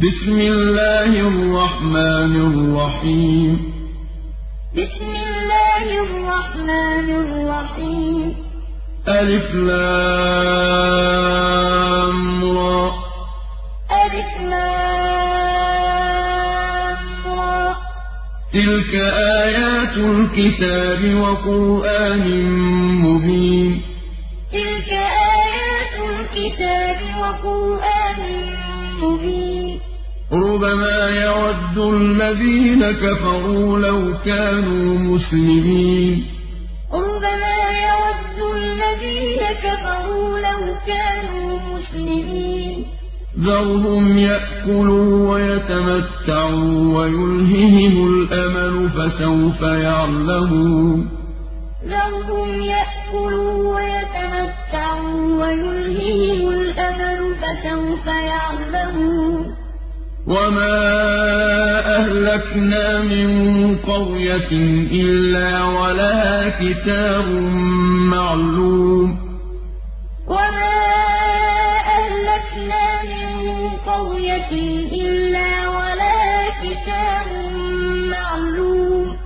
بسم الله الرحمن الرحيم بسم الله الرحمن الرحيم ألف لام را ألف لام را تلك آيات الكتاب وقرآن مبين تلك آيات الكتاب وقرآن مبين ربما يود الذين كفروا لو كانوا مسلمين. ربما يود الذين كفروا لو كانوا مسلمين. ذرهم يأكلوا ويتمتعوا ويلههم الأمل فسوف يعلمون. ذرهم يأكلوا ويتمتعوا ويلههم الأمل فسوف يعلمون. وما أهلكنا من قرية إلا ولها كتاب معلوم وما أهلكنا من قرية إلا ولها كتاب معلوم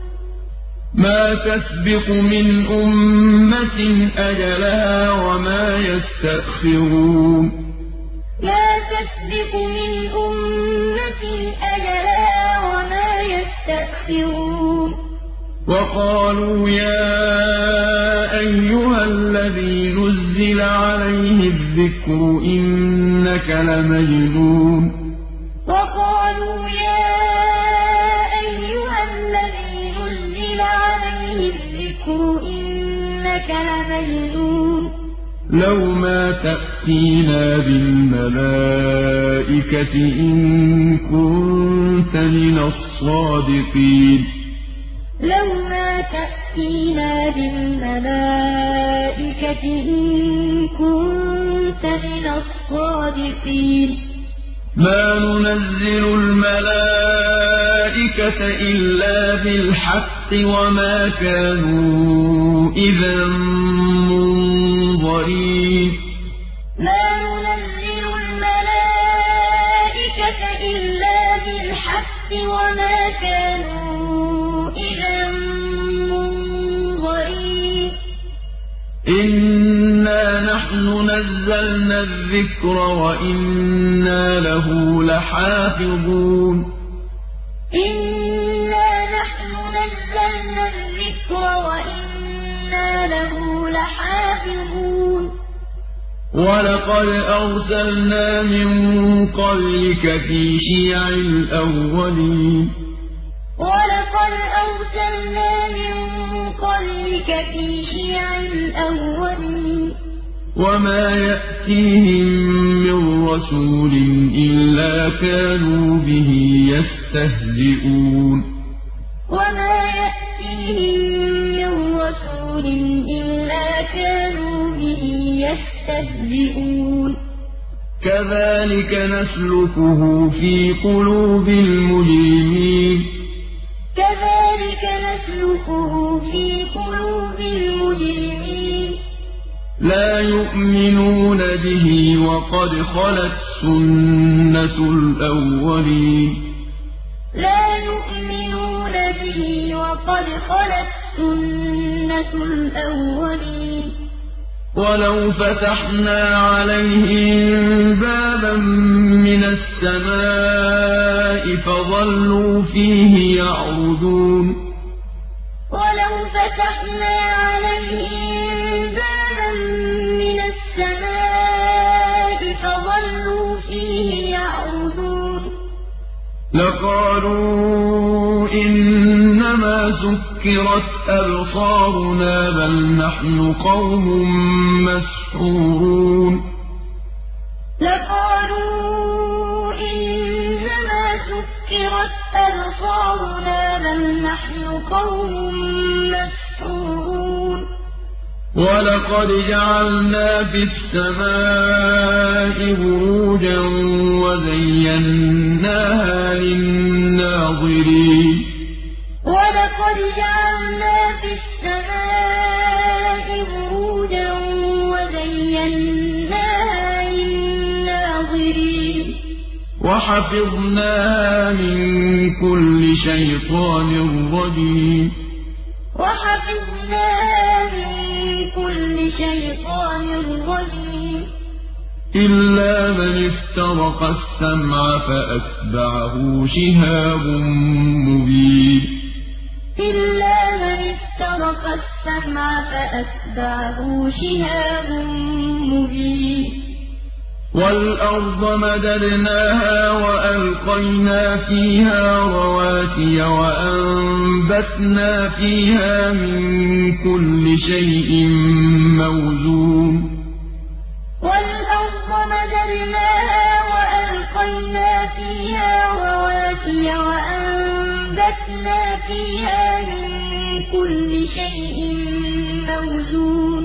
ما تسبق من أمة أجلها وما يستأخرون ما تسبق من أمة أجلها وما يستأخرون. وقالوا يا أيها الذي نزل عليه الذكر إنك لمجنون. وقالوا يا أيها الذي نزل عليه الذكر إنك لمجنون. لو ما تأتينا بالملائكة إن كنت من الصادقين. لو ما تأتينا بالملائكة إن كنت من الصادقين. ما ننزل الملائكة إلا بالحق وما كانوا إذا منظرين ما ننزل الملائكة إلا بالحق وما كانوا إذا منظرين إنا نحن نزلنا الذكر وإنا له لحافظون إنا نحن نزلنا الذكر وإنا له لحافظون ولقد أرسلنا من قبلك في شيع الأولين ولقد أرسلنا من قبلك في شيع الأولين وما يأتيهم من رسول إلا كانوا به يستهزئون وما يأتيهم من رسول إلا كانوا به يستهزئون كذلك نسلكه في قلوب المجرمين كذلك نسلكه في قلوب المجرمين لا يؤمنون به وقد خلت سنة الأولين. لا يؤمنون به وقد خلت سنة الأولين. ولو فتحنا عليهم بابا من السماء فظلوا فيه يعرجون. ولو فتحنا عليهم لقالوا إنما سكرت أبصارنا بل نحن قوم مسحورون. لقالوا إنما سكرت أبصارنا بل نحن قوم مسحورون ولقد جعلنا في السماء بروجا وزيناها للناظرين ولقد جعلنا في السماء بروجا وزيناها للناظرين وحفظناها من كل شيطان رجيم وحفظناها كل شيطان رجيم. إلا من استرق السمع فأتبعه شهاب مبين. إلا من استرق السمع فأتبعه شهاب مبين. وَالْأَرْضَ مَدَدْنَاهَا وَأَلْقَيْنَا فِيهَا رَوَاسِيَ وَأَنبَتْنَا فِيهَا مِن كُلِّ شَيْءٍ مَّوْزُونٍ. وَالْأَرْضَ مَدَدْنَاهَا وَأَلْقَيْنَا فِيهَا رَوَاسِيَ وَأَنبَتْنَا فِيهَا مِن كُلِّ شَيْءٍ مَّوْزُونٍ.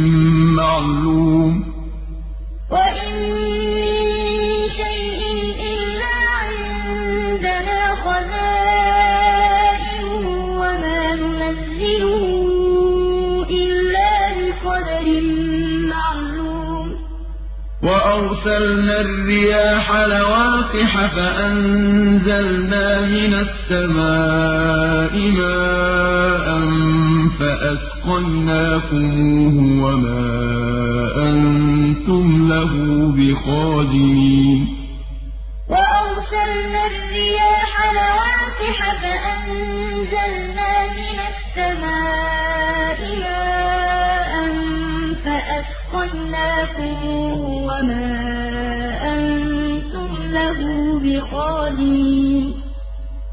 مَّعْلُومٍ وَأَرْسَلْنَا الرِّيَاحَ لَوَاقِحَ فَأَنزَلْنَا مِنَ السَّمَاءِ مَاءً فَأَسْقَيْنَاكُمُوهُ وَمَا أَنتُمْ لَهُ بِخَازِنِينَ. وَأَرْسَلْنَا الرِّيَاحَ لَوَاقِحَ فَأَنزَلْنَا مِنَ السَّمَاءِ مَاءً فَأَسْقَيْنَاكُمُوهُ وَمَا أَنتُمْ لَهُ بِخَازِنِينَ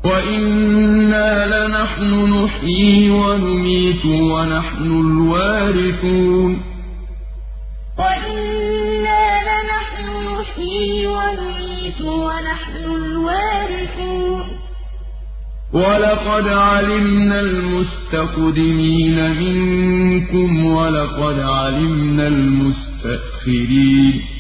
وَإِنَّا لَنَحْنُ نُحْيِي وَنُمِيتُ وَنَحْنُ الْوَارِثُونَ وَإِنَّا لَنَحْنُ نُحْيِي وَنُمِيتُ وَنَحْنُ الْوَارِثُونَ وَلَقَدْ عَلِمْنَا الْمُسْتَقْدِمِينَ مِنكُمْ وَلَقَدْ عَلِمْنَا الْمُسْتَأْخِرِينَ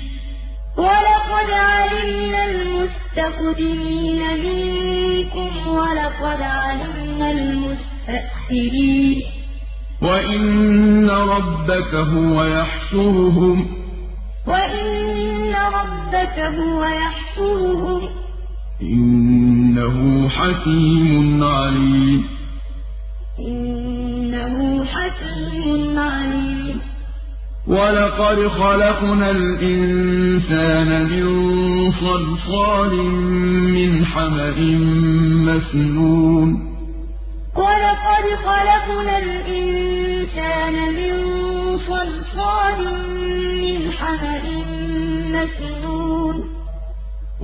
وَلَقَدْ عَلِمْنَا الْمُسْتَقْدِمِينَ مِنكُمْ وَلَقَدْ عَلِمْنَا الْمُسْتَأْخِرِينَ. وَإِنَّ رَبَّكَ هُوَ يَحْشُرُهُمْ. وَإِنَّ رَبَّكَ هُوَ يَحْشُرُهُمْ ۚ. إِنَّهُ حَكِيمٌ عَلِيمٌ. إِنَّهُ حَكِيمٌ عَلِيمٌ. وَلَقَدْ خَلَقْنَا الْإِنسَانَ مِن صَلْصَالٍ مِّنْ حَمَإٍ مَّسْنُونٍ وَلَقَدْ خَلَقْنَا الْإِنسَانَ مِن صَلْصَالٍ مِّنْ حَمَإٍ مَّسْنُونٍ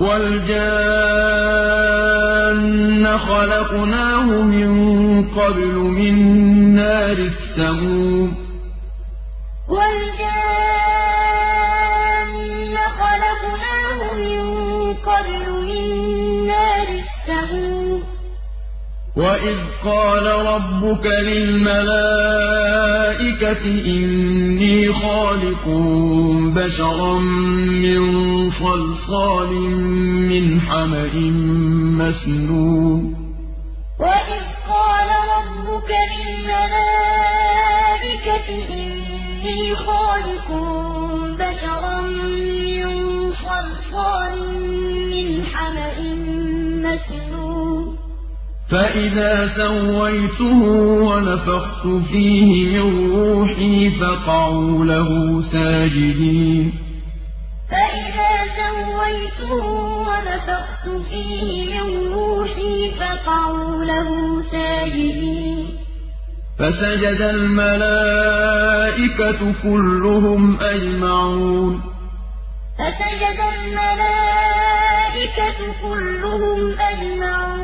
وَالْجَانَّ خَلَقْنَاهُ مِن قَبْلُ مِن نَّارِ السَّمُومِ وَإِذْ قَالَ رَبُّكَ لِلْمَلَائِكَةِ إِنِّي خَالِقٌ بَشَرًا مِّن صَلْصَالٍ مِّنْ حَمَإٍ مَّسْنُونٍ وَإِذْ قَالَ رَبُّكَ لِلْمَلَائِكَةِ إِنِّي خَالِقٌ بَشَرًا مِّن صَلْصَالٍ مِّنْ حَمَإٍ مَّسْنُونٍ فَإِذَا سَوَّيْتُهُ وَنَفَخْتُ فِيهِ مِن رُّوحِي فَقَعُوا لَهُ سَاجِدِينَ. فَإِذَا سَوَّيْتُهُ وَنَفَخْتُ فِيهِ مِن رُّوحِي فَقَعُوا لَهُ سَاجِدِينَ. فَسَجَدَ الْمَلَائِكَةُ كُلُّهُمْ أَجْمَعُونَ. فَسَجَدَ الْمَلَائِكَةُ كُلُّهُمْ أَجْمَعُونَ.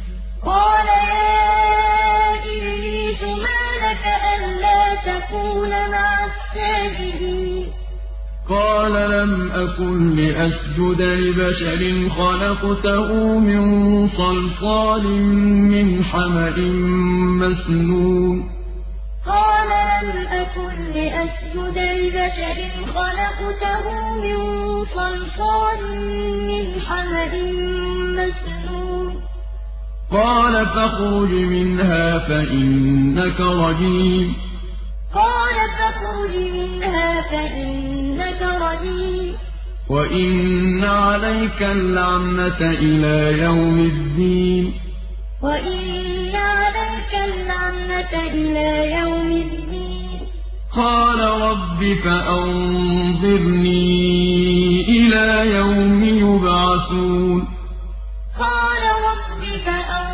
قال لم أكن لأسجد لبشر خلقته من صلصال من حمأ مسنون. قال لم أكن لأسجد لبشر خلقته من صلصال من حمأ مسنون. قال فاخرج منها فإنك رجيم. قال فاخرج منها فإنك رجيم. وإن عليك اللعنة إلى يوم الدين. وإن عليك اللعنة إلى يوم الدين. قال رب فأنظرني إلى يوم يبعثون. قال رب فأنظرني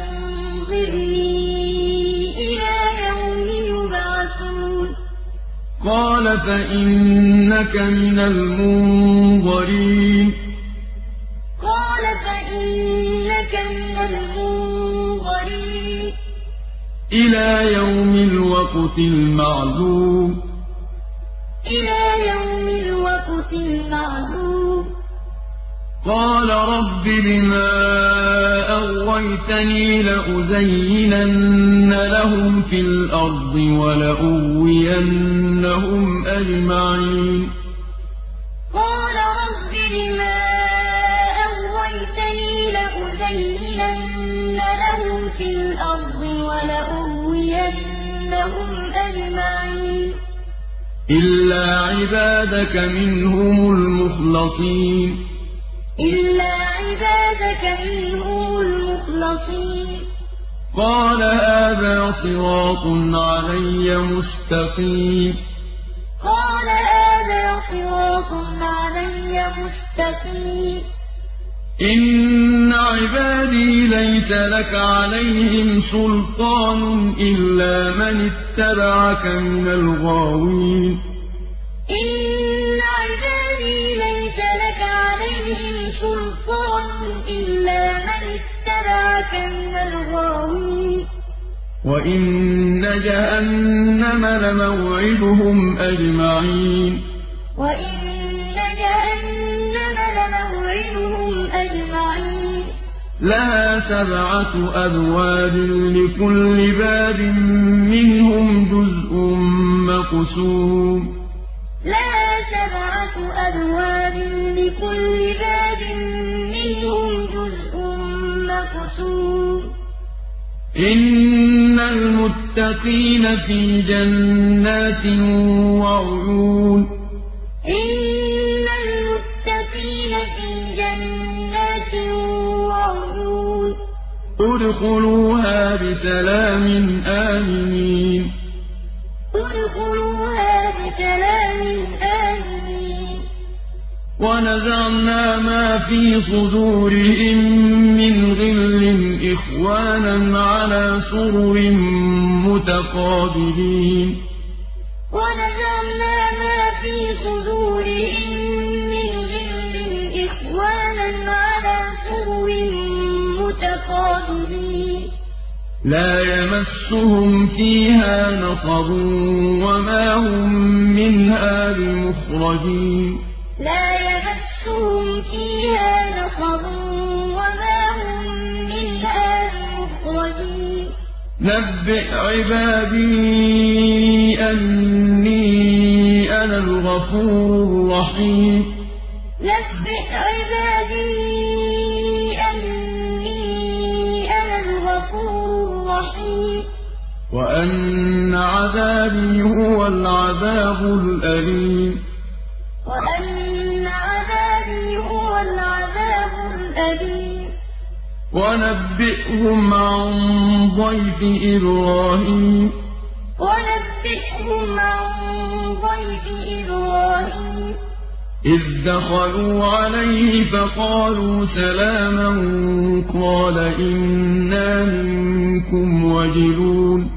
قال فإنك من المنظرين. قال فإنك من المنظرين. إلى يوم الوقت المعلوم. إلى يوم الوقت المعلوم. قال رب بما أغويتني لأزينن لهم في الأرض ولأغوينهم أجمعين. قال رب بما أغويتني لأزينن لهم في الأرض ولأغوينهم أجمعين. إلا عبادك منهم المخلصين. إلا عبادك منهم المخلصين. قال هذا صراط علي مستقيم. قال هذا صراط علي مستقيم. إن عبادي ليس لك عليهم سلطان إلا من اتبعك من الغاوين. إن عبادي سلطان إلا من اتبعك من الغاوين. وإن جهنم لموعدهم أجمعين. وإن جهنم لموعدهم أجمعين. لها سبعة أبواب لكل باب منهم جزء مقسوم. لها سبعة أبواب لكل باب منهم جزء مقسوم إن المتقين في جنات وعيون. إن المتقين في جنات وعيون. ادخلوها بسلام آمنين. آمنين ونزعنا ما في صدورهم من غل إخوانا على سرر متقابلين. ونزعنا ما في صدورهم من غل إخوانا على سرر متقابلين. لا يمسهم فيها نصب وما هم منها بمخرجين. لا يمسهم فيها نصب وما هم منها بمخرجين. نبئ عبادي أني أنا الغفور الرحيم. نبئ عبادي وأن عذابي هو العذاب الأليم. وأن عذابي هو العذاب الأليم. ونبئهم عن ضيف إبراهيم. ونبئهم عن ضيف إبراهيم. إذ دخلوا عليه فقالوا سلاما قال إنا منكم وجلون.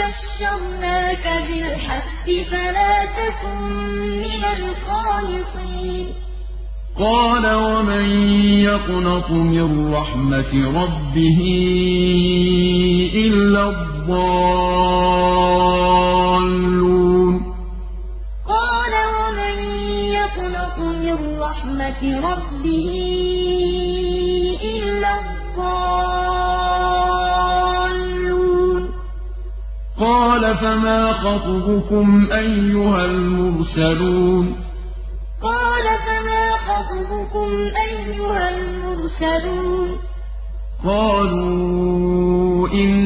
بشرناك بالحق فلا تكن من القانطين. قال ومن يقنط من رحمة ربه إلا الضالون. قال ومن يقنط من رحمة ربه إلا الضالون. قال فما خطبكم أيها المرسلون؟ قال فما خطبكم أيها المرسلون؟ قالوا إنا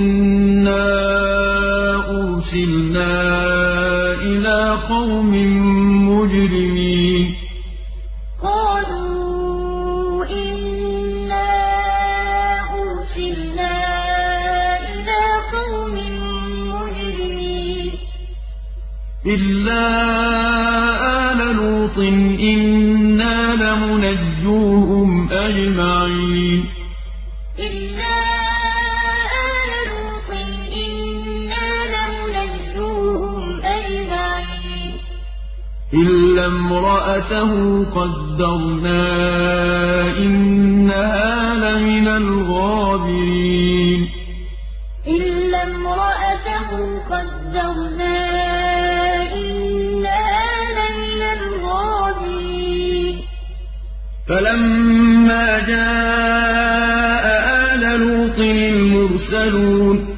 فلما جاء آل لوط المرسلون.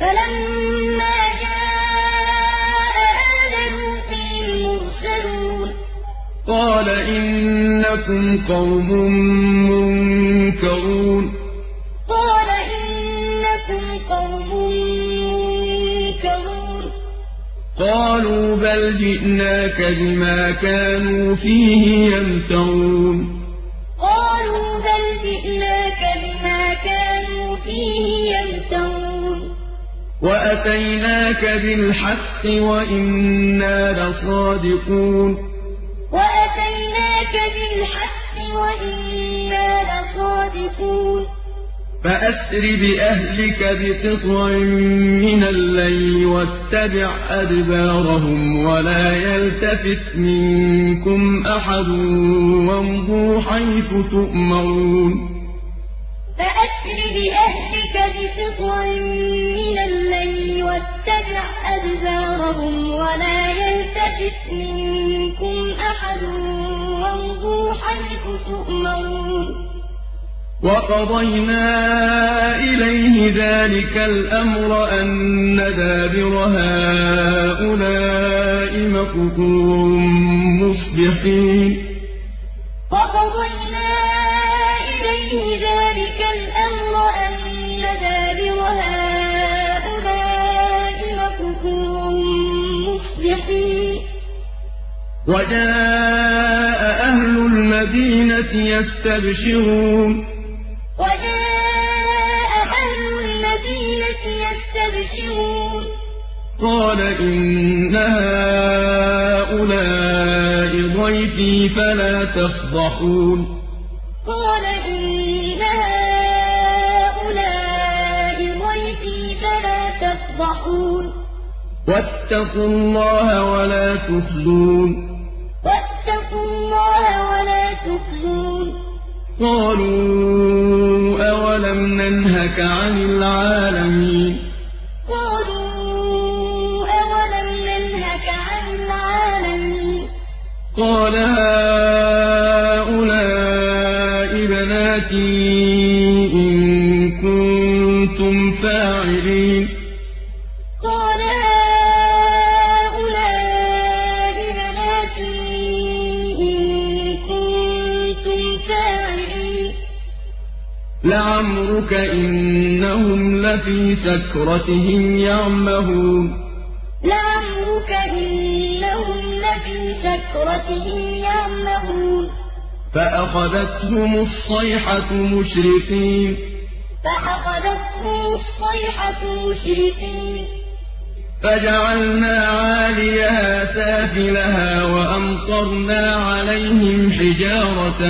فلما جاء آل لوط المرسلون. قال إنكم قوم منكرون. قال إنكم قوم منكرون. قالوا بل جئناك بما كانوا فيه بالحق وإنا لصادقون. وأتيناك بالحق وإنا لصادقون. فأسر بأهلك بقطع من الليل واتبع أدبارهم ولا يلتفت منكم أحد وامضوا حيث تؤمرون. فأسر بأهلك بقطع من الليل واتبع أدبارهم ولا يلتفت منكم أحد وامضوا حيث تؤمرون. وقضينا إليه ذلك الأمر أن دابر هؤلاء مقطوع مصبحين. وقضينا إليه ذلك وجاء أهل المدينة يستبشرون. وجاء أهل المدينة يستبشرون. قال إن هؤلاء ضيفي فلا تفضحون. قال إن هؤلاء ضيفي فلا تفضحون. واتقوا الله ولا تخزون. قالوا أولم ننهك عن العالمين؟ قالوا أولم ننهك عن العالمين؟ قال سكرتهم يعمهون لعمرك إنهم لفي سكرتهم يعمهون فأخذتهم الصيحة مشرقين فأخذتهم الصيحة مشرقين فجعلنا عاليها سافلها وأمطرنا عليهم حجارة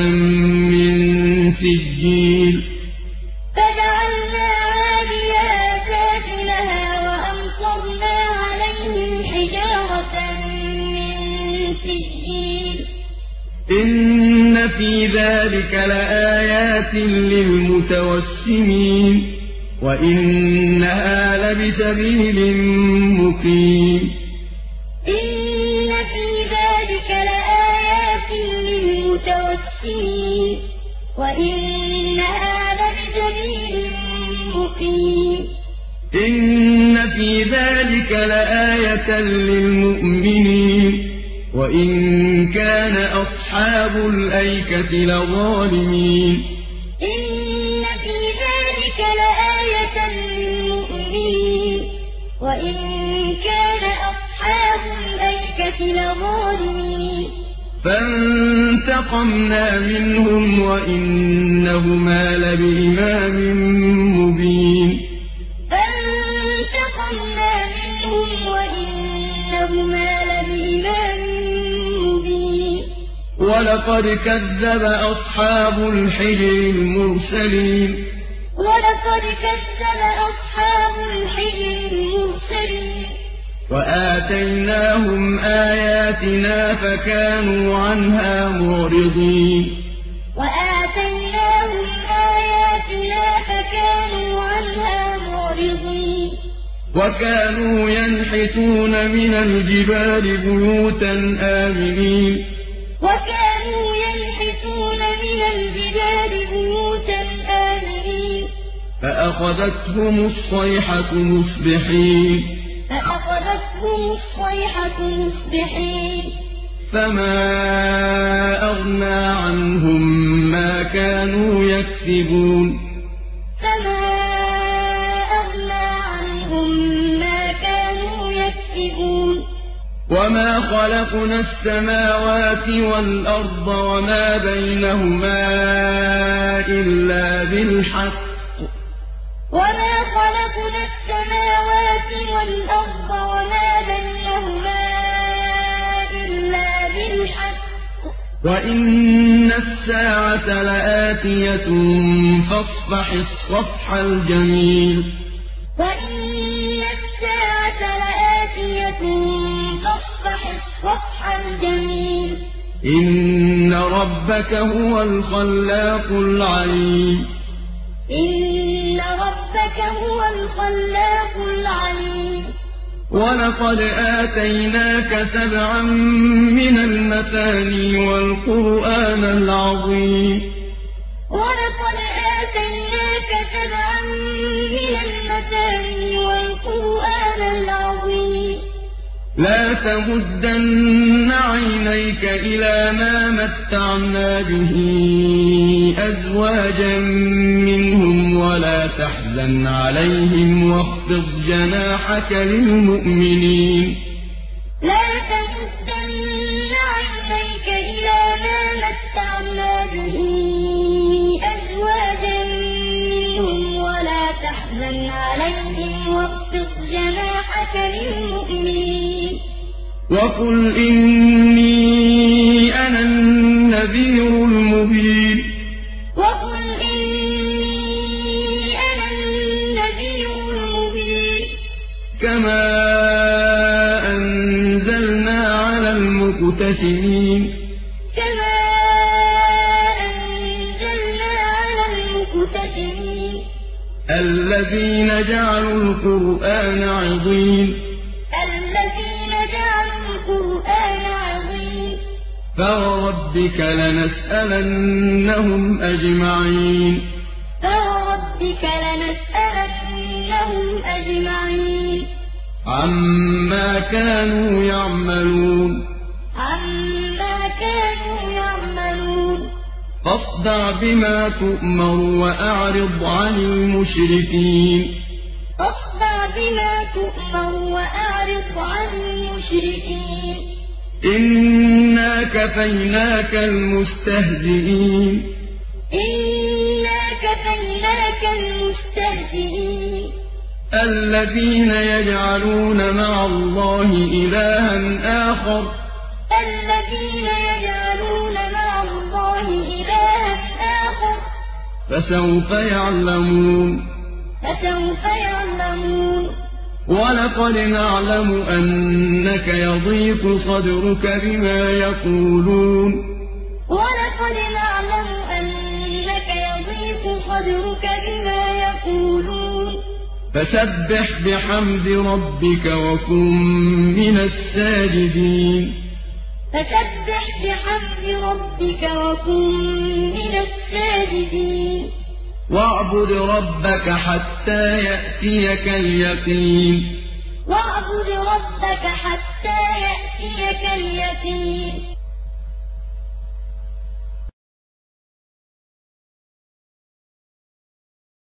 من سجيل إن في ذلك لآيات للمتوسمين وإنها لبسبيل مقيم إن في ذلك لآيات للمتوسمين وإنها لبسبيل مقيم إن في ذلك لآية للمؤمنين وإن كان أصحاب الأيكة لظالمين. إن في ذلك لآية للمؤمنين. وإن كان أصحاب الأيكة لظالمين. فانتقمنا منهم وإنهما لبإمام مبين. ولقد كذب أصحاب الحجر المرسلين. ولقد كذب أصحاب الحجر المرسلين. وآتيناهم آياتنا فكانوا عنها معرضين. وآتيناهم آياتنا فكانوا عنها معرضين. وكانوا ينحتون من الجبال بيوتا آمنين. وكانوا ينحتون من الجبال بيوتا آمنين. فأخذتهم الصيحة مصبحين. فأخذتهم الصيحة مصبحين. فما أغنى عنهم ما كانوا يكسبون. فما وما خلقنا السماوات والأرض وما بينهما إلا بالحق وما خلقنا السماوات والأرض وما بينهما إلا بالحق وإن الساعة لآتية فاصفح الصفح الجميل وإن الساعة لآتية فاصفح الصفح الجميل. إن ربك هو الخلاق العليم. إن ربك هو الخلاق العليم. ولقد آتيناك سبعا من المثاني والقرآن العظيم. ولقد آتيناك سبعا من المثاني والقرآن العظيم. لا تمدن عينيك إلى ما متعنا به أزواجا منهم ولا تحزن عليهم واخفض جناحك للمؤمنين. لا تمدن عينيك إلى ما متعنا به عليهم واخفض جناحك للمؤمنين. وقل إني أنا النذير المبين. وقل إني أنا النذير المبين. كما أنزلنا على المقتسمين. الذين جعلوا القرآن عضين الذين جعلوا القرآن عظيم. فوربك لنسألنهم أجمعين. فوربك لنسألنهم أجمعين. عما كانوا يعملون. فاصدع بما تؤمر وأعرض عن المشركين. فاصدع بما تؤمر وأعرض عن المشركين. إنا كفيناك المستهزئين. إنا كفيناك المستهزئين. الذين يجعلون مع الله إلها آخر. الذين فسوف يعلمون. فسوف يعلمون. ولقد نعلم أنك يضيق صدرك بما يقولون. ولقد نعلم أنك يضيق صدرك بما يقولون. فسبح بحمد ربك وكن من الساجدين. فسبح بحمد ربك وكن من الساجدين. واعبد ربك حتى يأتيك اليقين. واعبد ربك حتى يأتيك اليقين.